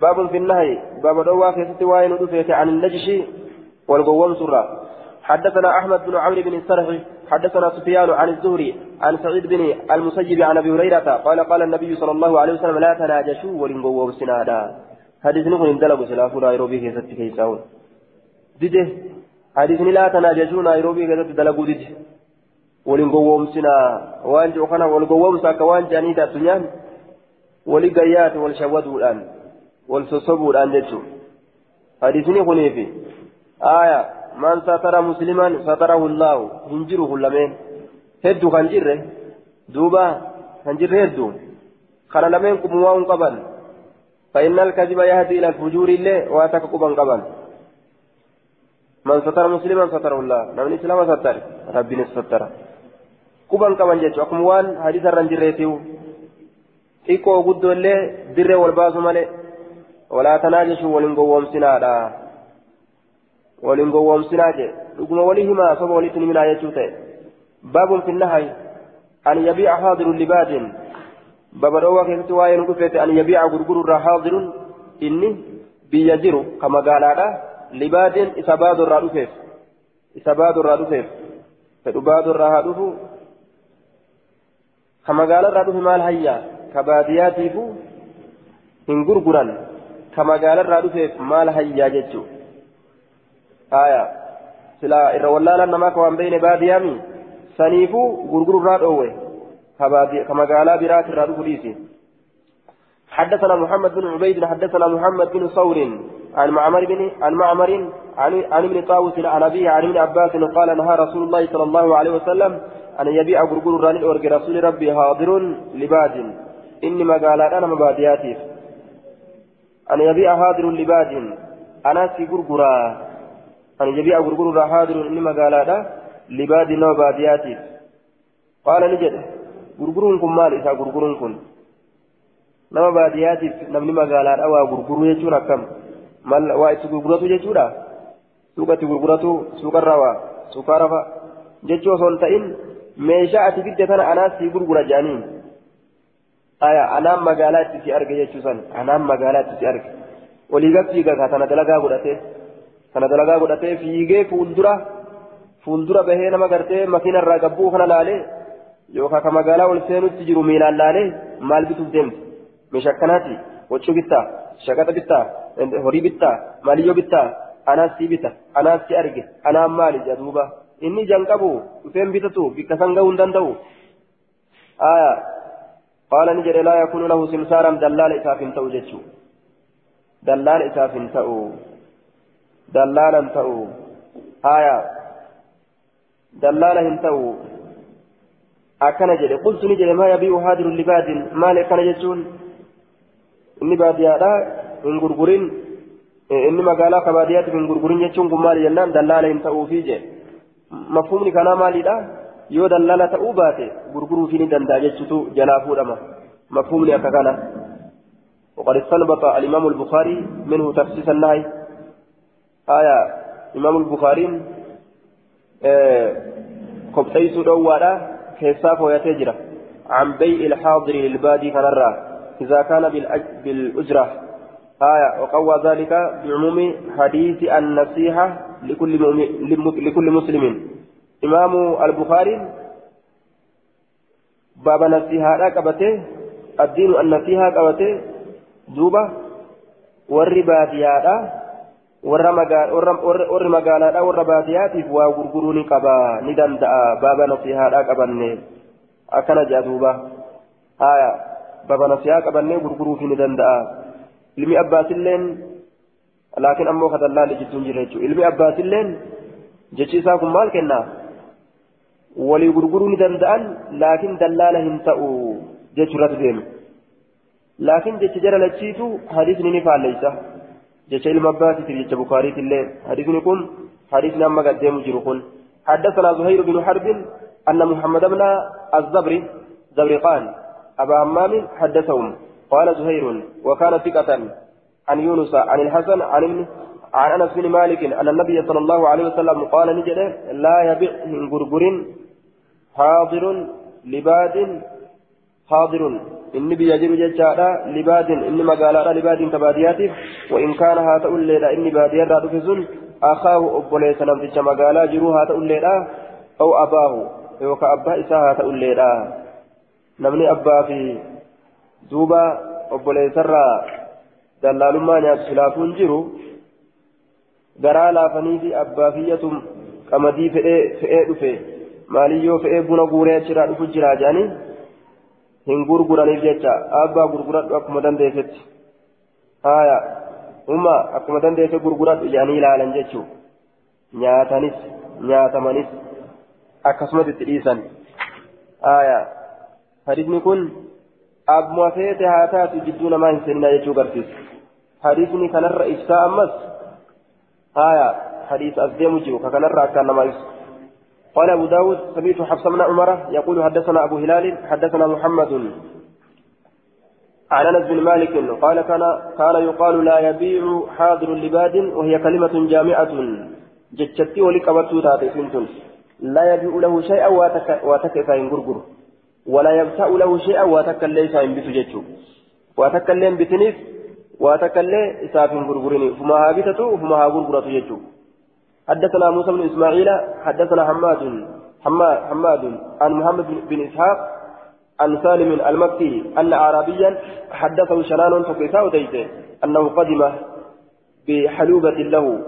باب في النهي باب دوا كيست وين ودفيت عن النجش والقوم سرة حدثنا أحمد بن عمرو بن السرح حدثنا سفيان عن الزهري عن سعيد بن المسيب عن أبي هريرة قال قال النبي صلى الله عليه وسلم لا تناجشوا ولنقوم سنادا حديث نقول اندلقوا سلاف نيروبي كيست كيساون حديث لا تناجشوا نيروبي كيست دلقوا دده ولنقوم سنا وانجو خنا والقوم ساك وانجاني تاتنيان ولقيات والشودوا الآن. والسصبوا الآن جتشو حديثني خنيفي. آية من ستر مسلما ستره الله. هنجره لمن هدو خنجره دوبا خنجره هدو. خنا لمن كموان قبل. فإن الكذب يهدي إلى الفجور الله واتك قبا قبل. من ستر مسلما ستره الله. نمن إسلام ستر. ربنا ستر قبا قبل جتشو أكموان حديث الرنجريتيو. xiqqoo guddoo illee dirree wal baasu malee walaa tanaa jechuun waliin gowwoomsinaadha waliin gowwoomsinaa jee dhuguma walii himaa soba walitti himinaa jechuu ta'e baabun finnahay an yabiica haadirun libaadin baba dhoowwaa keessatti waa'ee nu dhufeete an yabiica gurgururraa haadirun inni biyya jiru ka magaalaadha libaadin isa baadorraa dhufeef isa baadorraa dhufeef fedhu baadorraa haa dhufu ka magaalarraa dhufeef maal hayyaa jechuu aya sila irra wallaalan namaa ka waan beeyne baadiyyaami saniifuu gurgururraa dhoowwe ka magaalaa biraatirraa dhufu dhiisi حدثنا محمد بن عبيد حدثنا محمد بن ثور عن معمر بن عن معمر عن عن ابن طاووس عن ابيه عن ابن عباس قال نهى رسول الله صلى الله عليه وسلم ان يبيع غرغر ران رسول ربي حاضر لباد inni magaalaadha nama baadiyyaatiif an yabi'a haadirun libaadin ana si gurguraa an yabi'a gurgururraa haadirun inni magaalaadha libaadin nama baadiyyaatiif qaala ni jedhe gurguruun kun maal isaa gurguruun kun nama baadiyyaatiif namni magaalaadha waa gurguruu jechuun akkam waa itti gurguratu jechuudha suuqa itti gurguratu suuqarraa waa suukaarafa jechuu osoo hin ta'in meeshaa ati bidde tana anaa si gurgura jedhaniin aya anaan magaalaa itti arge jechuusan anaan magaalaa itti arge waliiga fiiga ka tana dalagaa godhatee kana dalagaa godhatee fiigee fuuldura fuuldura bahee nama gartee makiina irraa gabbuu kana laalee yookaan ka magaalaa ol seenutti jiru miilaan laalee maal bituuf deemti meeshaa akkanaati waccuu bittaa shaqaxa bittaa horii bittaa maaliyyoo bittaa anaas si bita anaas si arge anaan maali jedha duuba inni ijaan qabu dhufeen bitatu bikka san hin danda'u قال نجد لا يكون له سمسارا دلال إساف تأو دلال إساف تأو. دلالا تأو. آية. دلالا تأو. أكن جد قلت نجد ما يبيع هادر لباد؟ ما لكن جتشون إني باديا لا غرغرين إني مقالا كباديات من غرغرين جتشون قم جنان دلالا تأو فيجي. مفهومني كان مالي لا. Yoo dallala ta'uu baate gurguruufi ni danda'a jechuutu jalaa fuudhama mafhumni akka kana وقد استنبط الإمام البخاري منه تفسيس النهي آية إمام البخاري كبتيس دوارا كيساف ويتجرى عن بيع الحاضر للبادي كنرى إذا كان بالأجرة آية وقوى ذلك بعموم حديث النصيحة لكل, لكل مسلم إمام البخاري باب نصيحة قبته الدين النصيحة قبته دوبة warri baadiyyaadha warri magaalaadha warra baadiyyaatiif waa gurguruu ni qaba ni danda'a baaba nasihaadha qabanne akkana jedha duuba haya baaba nasihaa qabannee gurguruufi ni danda'a ilmi abbaasilleen laakiin ammoo kadallaalli jidduun jira jechuudha ilmi abbaasilleen jechi isaa kun maal kennaa danda'an laakiin dallaala hin ta'u jechuurratti deemu laakiin jecha jara lachiitu hadiisni ni faalleysa jecha ilma abbaatiif jecha bukaariit illee hadiisni kun hadiisni amma gaddeemu jiru kun حدثنا زهير بن حرب أن محمد بن الزبري زبرقان أبا همام حدثهم قال زهير وكان ثقة عن يونس عن الحسن عن عن أنس بن مالك أن النبي صلى الله عليه وسلم قال نجد لا يبيع من غرغر حاضر لباد حاضر. إني بيجر ججارا لباد إني مقالا لباد كبادياتف وإن كان هذا الليلة إني باديا رادفزن أخاه أبوليس نمتج مقالا جرو هذا الليلة أو أباه يوكا أبا إسا هذا الليلة نمني أبا في دوبا أبوليس الرا دلالما نيات خلافون جرو. Garaa laafanii abbaa fiyyatu qamadii fe'ee dhufe. Maaliyyoo fe'ee buna guuree achiraa dhufu jira jedhanii hin gurguraniif jecha. Abbaa gurguradhu akkuma dandeessetti. Haaya. Umma akkuma dandeesse gurguradhu jedhanii ilaalan jechuu. Nyaatanis nyaatamanis akkasumas itti dhiisan. Haaya. Hadisni kun abbuma feete haa taatu jidduu namaa hin seenina jechuu garsiisa hadisni kanarra ibsaa ammas آية حديث أزديم جيو كأن كان ما قال أبو داود سمعت حفص بن عمر يقول حدثنا أبو هلال حدثنا محمد. عن أنس بن مالك قال كان كان يقال لا يبيع حاضر لباد وهي كلمة جامعة. جتشتي ولقبت تاتي سنتون. لا يبيع له شيئا واتك واتك غرغر. ولا يبتاع له شيئا واتك ليس إن بتجتشو. واتك بتنيف واتكلي إساف غرغرني فما هابتته فما هاغرغرت يجو حدثنا موسى بن إسماعيل حدثنا حماد حماد, عن محمد بن إسحاق عن سالم المكي أن أعرابيا حدثه شنان فكيساو ديته أنه قدم بحلوبة له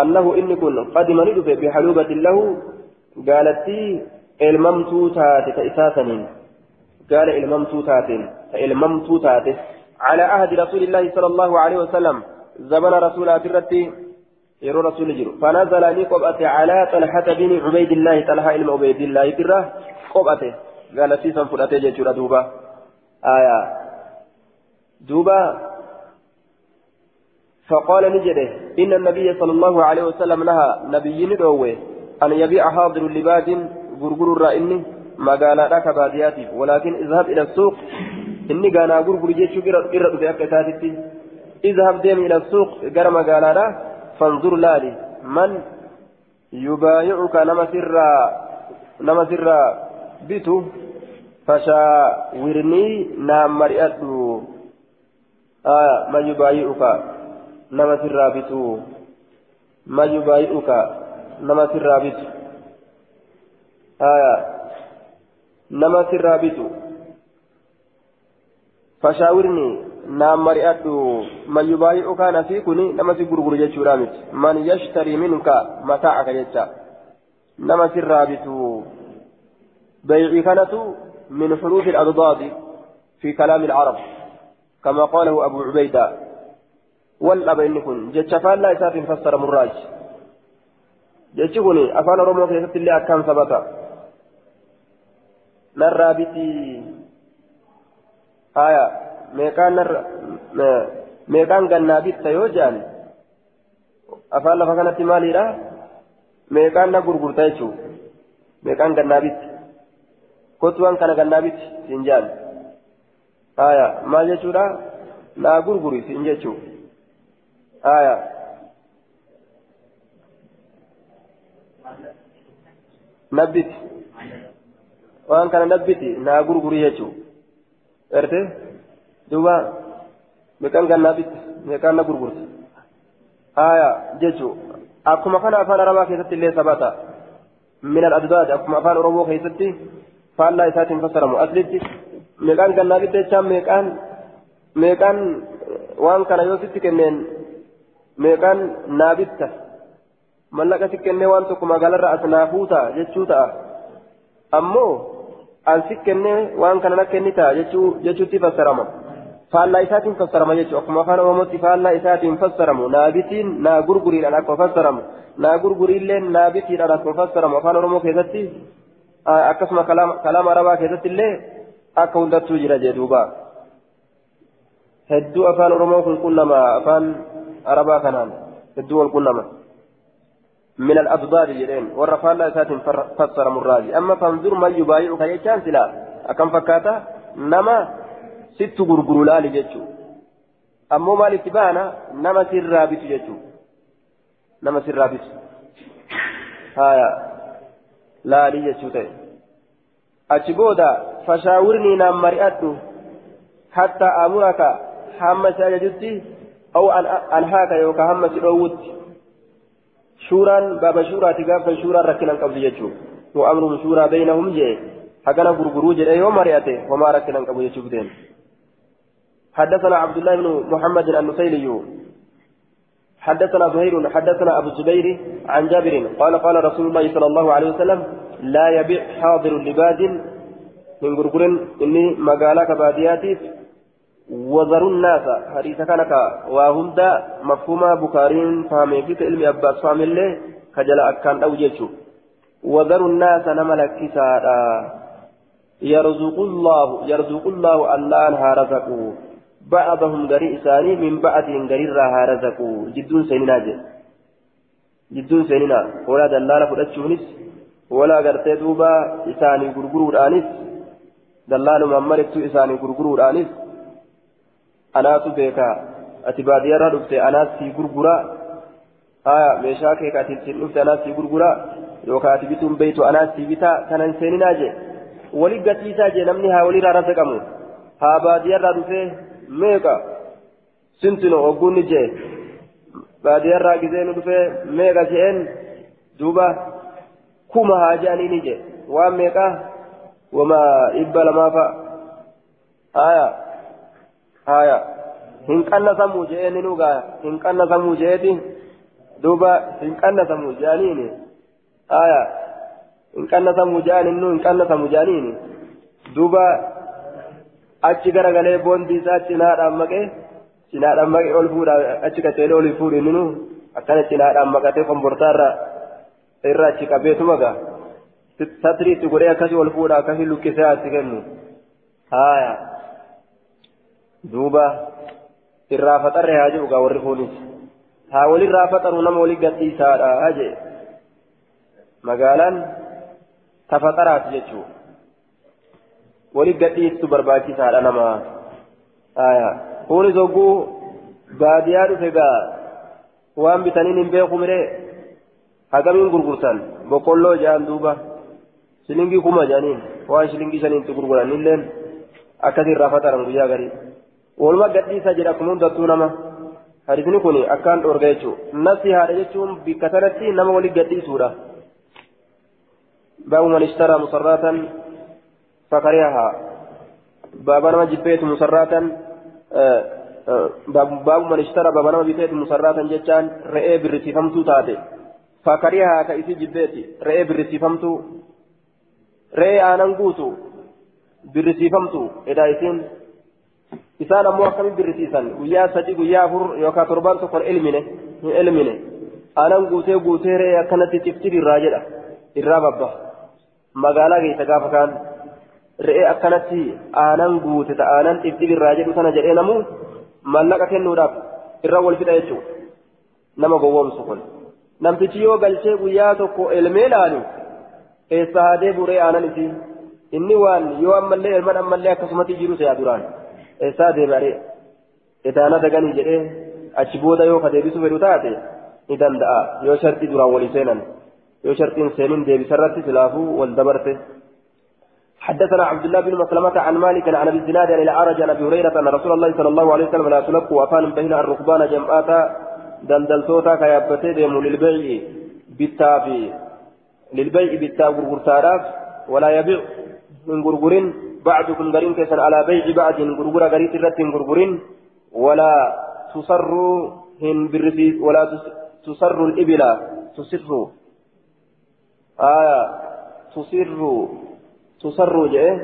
أنه إن كن قدم ندفع بحلوبة له قالت الممتو تاتي كإساسنين قال الممتو تاتي الممتو تاتي على عهد رسول الله صلى الله عليه وسلم. زمن رسول أبرتي يرو رسول جرو. فنزل قبأته على طلحة بن عبيد الله طلحة بن عبيد الله بره قبأته قال سيسا فلأته جيشورا دوبا. آية. دوبا. فقال نجده إن النبي صلى الله عليه وسلم نهى نبي ندوه أن يبيع حاضر لباد غرغر الرائن ما قال لك بادياتي. ولكن اذهب إلى السوق. Inni gaanaa gurguru jechuu irra dhufe akka isaatitti اذهب ديم إلى السوق قرم قال لا فانظر لالي من يبايعك نما سرا نما سرا بيتو فشاورني نام مرئته آه من يبايعك نما سرا بيتو ما يبايعك نما سرا بيتو آه نما سرا بيتو فشاورني نام مرئت من يبايعك نسيكني نما سيغرغر جيتشورا من يشتري منك متاعك جيتشا نما سرابت بيعي كانت من حروف الأضداد في كلام العرب كما قاله أبو عبيدة والأب إنكن جيتشا فالا إساف فسر مراج جيتشكني أفعل رمو كيست اللي أكام ثبتا نرابتي bitta yoo jedhan afaan lafa kanatti maaliidha meeqaan na gurgurta jechuun meeqaan gannaa bitti kottuwwan kana gannaa bitti siin jedhan haya maal jechuudha naa gurguri siin jechuun haya. nabbiti waan kana nabbiti naa gurguri jechuudha. Duuba meeqaan gannaa bitti meeqaan na gurgurti haya jechuu akkuma kana afaan arabaa keessatti illee sabata min al-addaad akkuma afaan oromoo keessatti faallaa isaatiin fassaramu aslitti meeqaan gannaa bitti jechaan meeqaan meeqaan waan kana yoo sitti kenneen meeqaan naa bitta mallaqa si kennee waan tokko magaalarra as naa fuuta jechuu ta'a ammoo an si kennee waan kana na kennita jechuutti fassarama faallaa isaatiin fassarama jechuudha akkuma afaan oromootti faallaa isaatiin fassaramu naabitiin naa gurguriidhaan akkuma fassaramu naa gurguriillee naabitiidhaan akkuma fassaramu afaan oromoo keessatti akkasuma kalaama arabaa keessatti illee akka hundattuu jira jedhuuba hedduu afaan oromoo kun qunnama afaan arabaa kanaan hedduu wal qunnama. من الأضداد جرين والرفال لا ساتن فسر مرادي أما فانظر من يبايعك يجان سلا. أكم فكاتا؟ نما ست غرغر لجتشو أمو مال اتبانا نما سر رابط جتشو نما سر رابط. هايا. لا لجتشو تي. أتبودا فشاورني نام مرئته حتى أمرك حمى ساجدتي أو أن أنهاك يوكا هم سلوت شورا باب شورا تقاف شورا ركنا قبل يجو وأمر شورا بينهم جي حقنا غرغرو جي أيوة مريته وما ركنا قبل يجو بدين حدثنا عبد الله بن محمد النسيلي حدثنا زهير حدثنا أبو الزبير عن جابر قال قال رسول الله صلى الله عليه وسلم لا يبيع حاضر لباد من غرغر إني مقالك بادياتيف وذروا الناس. حديث كانك وهند مفهوم بكارين فهمي في علم أباس فهم الله كجل أكان أو جيشو وذروا الناس نملك كسارا يرزق الله يرزق الله الله أنها رزقوا بعضهم غري إساني من بعضهم غري راها رزقوا جدون جي. جدون سننا ولا دلالة فلتشونس. ولا غرتي دوبا إساني غرغرور آنس دلال ممرت إساني غرغرور آنس anaatu beeka ati baadiyyaarraa dhufte anaas sii gurgura aya meeshaa kee ka ati ittiin dhufte anaas sii gurgura yookaan ati bituun beeytu anaas sii bitaa kanan seeninaa jee wali gatiisaa jee namni haa walirraa rasa qabu haa baadiyyaarraa dhufee meeqa sintino ogguunni jee baadiyyaarraa gizeenu dhufee meeqa je'een duuba kuma haa je'aniini jee waan meeqa wama dhibba lamaa fa'a aya haya hin qannasamuu jee ni nugaa hin qannasamuu jeeti duuba hin qannasamuu jeaniini haya hin qannasamuu jean innu hin qannasamu jeaniini duuba achi garagalee boondii isaa cinaadhaan maqee cinaadhaan maqee ol fuudha achi qaceelee olii fuudhi ninu akkana cinaadhaan maqatee kombortaarra irra achi qabeetuma gaa satiriitti godhee akkasii ol fuudha akkasii lukkisee asi kennu haya duuba irraa faxarre haa jedhu gaa warri kunis haa walirraa faxaru nama walii gadhiisaadha jee magaalaan tafaxaraati jechuu walii gadhiistu barbaachisaadha nama kunis hogguu baadiyaa dhufe gaa waan bitaniin hin beeku miree hagamiin gurgurtan boqqolloo jaan duuba shilingii kuma jaaniin waan shilingii shaniinti gurguran illeen akkasii irraa faxaran guyyaa garii walumaa gadhiisaa jedha akkuma hundattuu nama hadisni kun akkaan dhoorga jechuudha nafsi haadha jechuun bikka sanatti nama walii gadhiisuudha baabu man ishtaraa musarraatan fakariyahaa baaba nama jibbeetu musarraatan baabu man ishtaraa baaba nama biteetu musarraatan jechaan re'ee birrisiifamtuu taate fakariyahaa ka isii jibbeeti re'ee birrisiifamtuu re'ee aanan guutu birrisiifamtuu edhaa isiin isaan ammoo akkamiin birrisiisan guyyaa sadii guyyaa afur yookaan torbaan tokkoon ilmine hin ilmine aanan guutee guutee re'ee akkanatti ciftir irraa jedha irraa babba magaalaa keessa gaafa kaan re'ee akkanatti aanan guute ta aanan ciftir irraa jedhu sana jedhee namu mallaqa kennuudhaaf irra wal fixa jechuudha nama gowwoomsu kun namtichi yoo galchee guyyaa tokko elmee laalu eessa haa deebi'u re'ee aanan isii inni waan yoo ammallee elman ammallee akkasumatti jiru se'a duraan. Eessaa deebi'aree etaana daganii jedhee achi booda yoo ka deebisuu fedhu taate ni danda'a. Yoo shartii duraan walii seenan yoo shartiin seenin deebisarratti silaafuu wal dabarte. حدثنا عبد الله بن مسلمة عن مالك عن أبي الزناد عن العرج عن أبي هريرة أن رسول الله صلى الله عليه وسلم لا تلقوا أفان بين الركبان جمعاتا دلدلتوتا كيابتي ديمو للبيع بالتابي. للبيع بالتاب غرغرتاراف ولا يبيع من غرغرين بعضكم غرين كيسن على بيع بعض غرغرة غريت الرت غرغرين ولا تصروا هن بالرسيس ولا تصروا الإبل تصروا آية تصروا تصروا جاء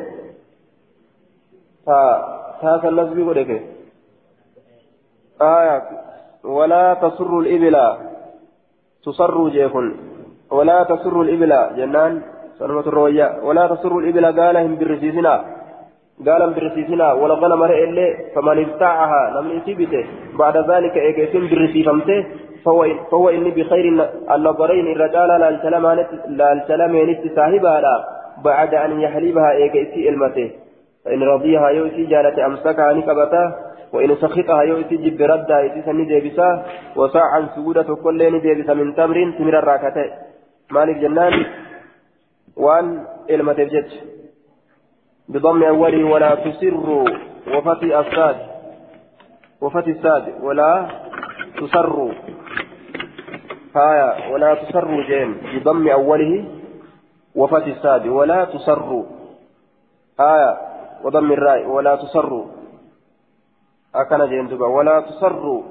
تا تا كالنسبي ودك آية ولا تصروا الإبل. تصروا جاء ولا تصروا الإبل. جنان. سلمة الروية. ولا تسر الإبل قالهم بالرسيسنا قالهم بالرسيسنا ولا غنم رئي فمن ابتاعها لم يسيبته. بعد ذلك إيكيسين بالرسيفمته فهو, فهو إني بخير النظرين الرجال لا السلامين صاحبها بعد أن يحلبها إيكيسي إلمته. فإن رضيها يؤتي جالة أمسكها نكبته. وإن سخطها يؤتي جب ردها يؤتي سني ديبسا وساعا سجودة كل ديبسا من تمر تمر الراكتين مالك جنان. وأن المتجج بضم أوله ولا تسر وفتي الساد. وفتي الساد ولا تسر. هايا ولا تسر جيم. بضم أوله وفتي الساد ولا تسر. آية وضم الراء ولا تسر. أكن جين دبا ولا تسر.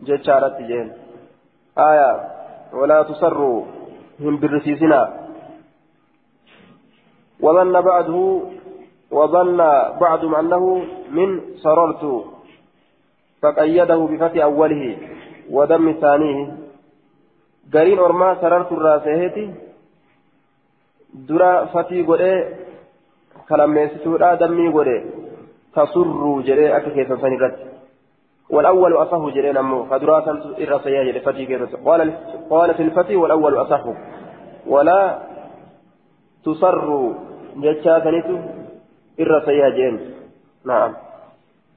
جتشارت جين آية ولا تسر. هم بالرسيسنا وظن بعده وظن بعضهم أنه من سررت فقيده بفتح أوله ودم ثانية. قرين أرما سررت الراسهتي درا فتي قد كلمة دمي قد تسر جري كيسا سنرد والأول أصح جري نمو فدراسا الرسيا جري فتي قال قال في الفتي والأول أصح. ولا تسر جتشا سنتو الرسيا جين نعم.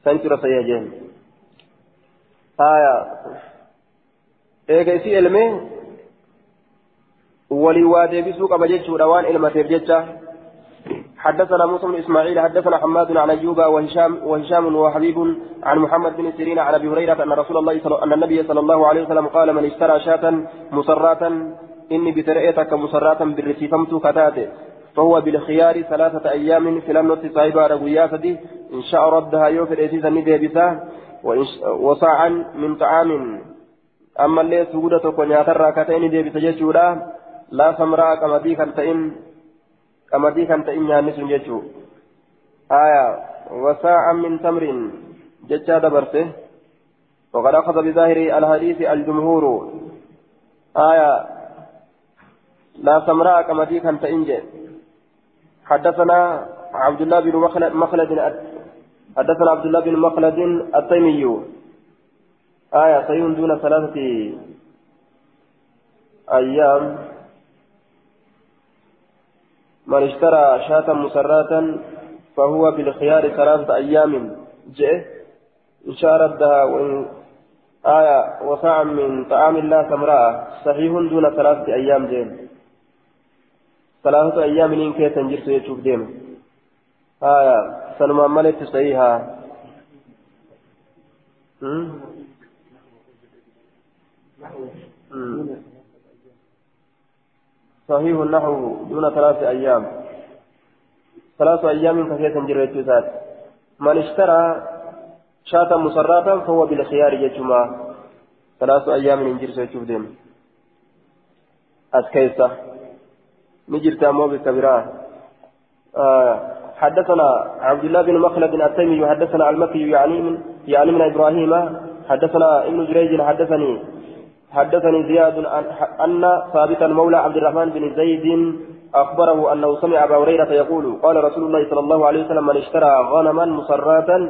سنت الرسيا جين آية. إيجا إسي إلمي ولي وادي بسوق بجتش روان إلما ترجتشا حدثنا موسى بن إسماعيل حدثنا حماد عن أيوب وهشام وهشام وحبيب عن محمد بن سيرين عن أبي هريرة أن رسول الله صلى أن النبي صلى الله عليه وسلم قال من اشترى شاة مسراة إني بترئتك مسراة بالرسيفمت كتاته فهو بالخيار ثلاثة أيام في لمنة صاحبها رقياسة إن شاء ردها يوفر إتيسا نديبسا وصاعا من طعام. أما اللي سودة كنياتر كتين ديبسا جيشورا لا سمراء كما دي كنتين qamadii kan ta'in nyaanni sun jechuu aya wasaa'a min tamrin jechaa dabarse وقد أخذ بظاهر الحديث الجمهور. آية لا سمراء كما دي كان تنجي حدثنا عبد الله بن مخلد حدثنا عبد الله بن مخلد التيمي. آية سيون دون ثلاثة أيام. من اشترى شاة مسراة فهو بالخيار ثلاثة أيام. جئ إن شاء ردها وإن آية وساعة من طعام الله سمراء صحيح دون ثلاثة أيام جئ. ثلاثة أيام إن كي تنجر سيشوف ديم آية سلمان ملك صحيحة صحيح النحو دون ثلاث أيام. ثلاث أيام كثيرة جريت من اشترى شاة مسراتا فهو بالخيار يجمع ثلاث أيام من يشوف ديم أسكيسة. نجرت أمو بالكبيرة آه حدثنا عبد الله بن مخلد التيمي حدثنا المكي يعني من يعني من إبراهيم. حدثنا ابن جريج حدثني حدثني زياد أن ثابت المولى عبد الرحمن بن زيد أخبره أنه سمع أبا هريرة يقول قال رسول الله صلى الله عليه وسلم من اشترى غنما مسراة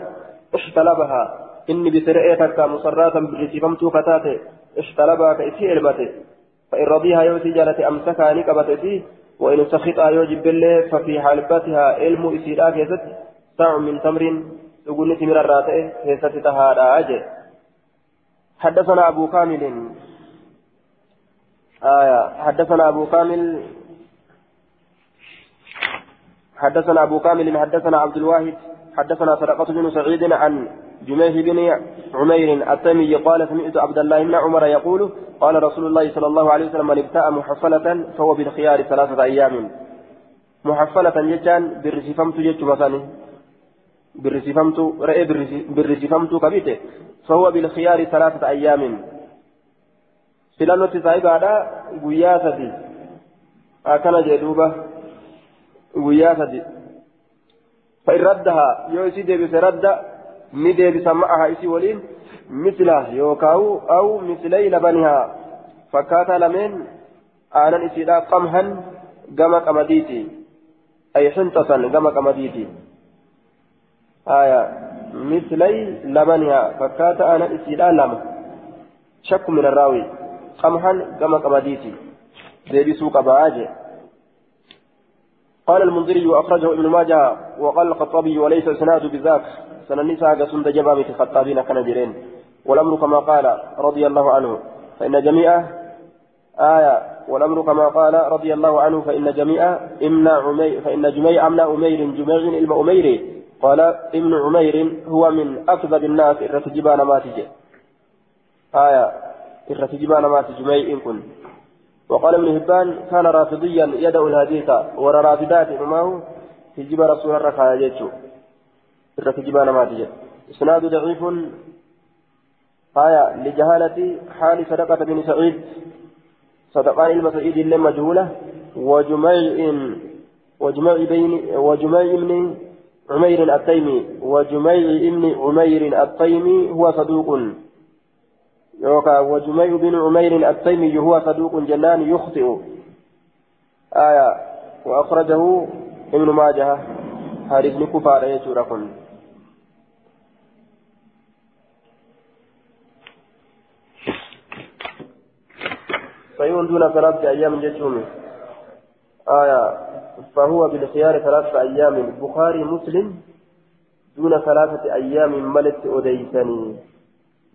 احتلبها. إني بسرعتك مسراة برسفمت كتاته احتلبها كإسي علمته فإن رضيها يوتي جالت أمسكها نكبت وإن سخطها يوجب بالله ففي حالبتها علم إسيرا كيست ساع من تمر تقول نتمر الراتئ كيست تهادا أجل حدثنا أبو كامل. آية. حدثنا أبو كامل. حدثنا أبو كامل. حدثنا عبد الواحد. حدثنا سرقة بن سعيد عن جميه بن عمير التيمي قال سمعت عبد الله بن عمر يقول قال رسول الله صلى الله عليه وسلم من ابتاع محفلة فهو بالخيار ثلاثة أيام. محفلة جتان برسفمت جت مثلا. برسفمت رأي برسفمت كبيته. فهو بالخيار ثلاثة أيام. guyyaa sadi akkana jee duuba guyyaa sadi فإن ردها يو إسي ديبس رد ديبس معها إسي ولين مثله يوكاو أو مثلي لبنها فكاتا لمن آنا إسي لا قمها قم قمديتي أي حنطة قم قمديتي آية مثلي لبنها فكاتا آنا إسي لا لم شك من الراوي قمحا كما قمديتي ديبسو قباجي قال المنذري وأخرجه ابن ماجه وقال الخطابي وليس السناد بذاك. سننسى قسم جبا في خطابين كان جرين والأمر كما قال رضي الله عنه فإن جميع آية والأمر كما قال رضي الله عنه فإن جميع إمنا عمير فإن جميع أمنا أمير جميع إلما أمير قال ابن عمير هو من أكذب الناس الرتجبان ما تجي آية الرتجبان ما تجمعي إن كن. وقال ابن هبان كان رافضيا يدعو الحديث ورى رافضات معه تجيب رسول الركعة يجو الرتجبان ما تجي إسناد ضعيف. آية لجهالة حال صدقة بن سعيد. صدقان المسعيد اللي مجهولة وجميع وجميع بين وجميع بن عمير التيمي. وجميع بن عمير التيمي هو صدوق. يوكا وجميع بن عمير التيمي هو صدوق جنان يخطئ. آية. وأخرجه ابن ماجه. حارث بن كفار يجوركم. صيون دون ثلاثة أيام جتشومي آية. فهو بالخيار ثلاثة أيام. البخاري مسلم دون ثلاثة أيام ملت أديسني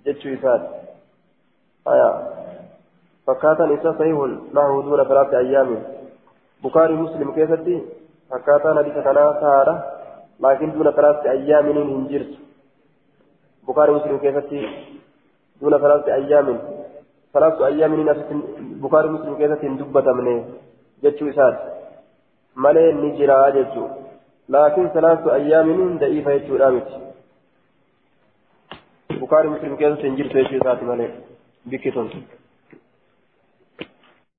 جتشو إسات آية. فكاتا نساء صحيح له دون ثلاثة أيام. بخاري مسلم كيفتي فكاتا نبي كتنا سارة لكن دون ثلاثة أيام هنجرت بخاري مسلم كيفتي دون ثلاثة أيام. ثلاثة أيام بخاري مسلم كيفتي دبة منه. جتشو إسات malee ni jira jechuudha laakiin salaatu ayyaaminiin da'iifa jechuudha miti bukaari muslim keessatti hin jirtu jechuu bikki tun